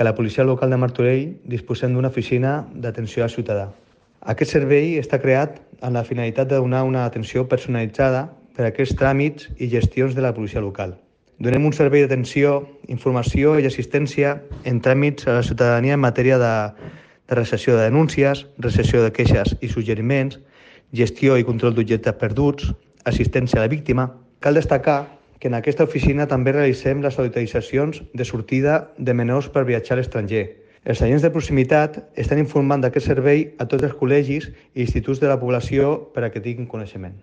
que la policia local de Martorell disposem d'una oficina d'atenció al ciutadà. Aquest servei està creat amb la finalitat de donar una atenció personalitzada per a aquests tràmits i gestions de la policia local. Donem un servei d'atenció, informació i assistència en tràmits a la ciutadania en matèria de, de recepció de denúncies, recepció de queixes i suggeriments, gestió i control d'objectes perduts, assistència a la víctima. Cal destacar que en aquesta oficina també realitzem les autoritzacions de sortida de menors per viatjar a l'estranger. Els agents de proximitat estan informant d'aquest servei a tots els col·legis i instituts de la població per a que tinguin coneixement.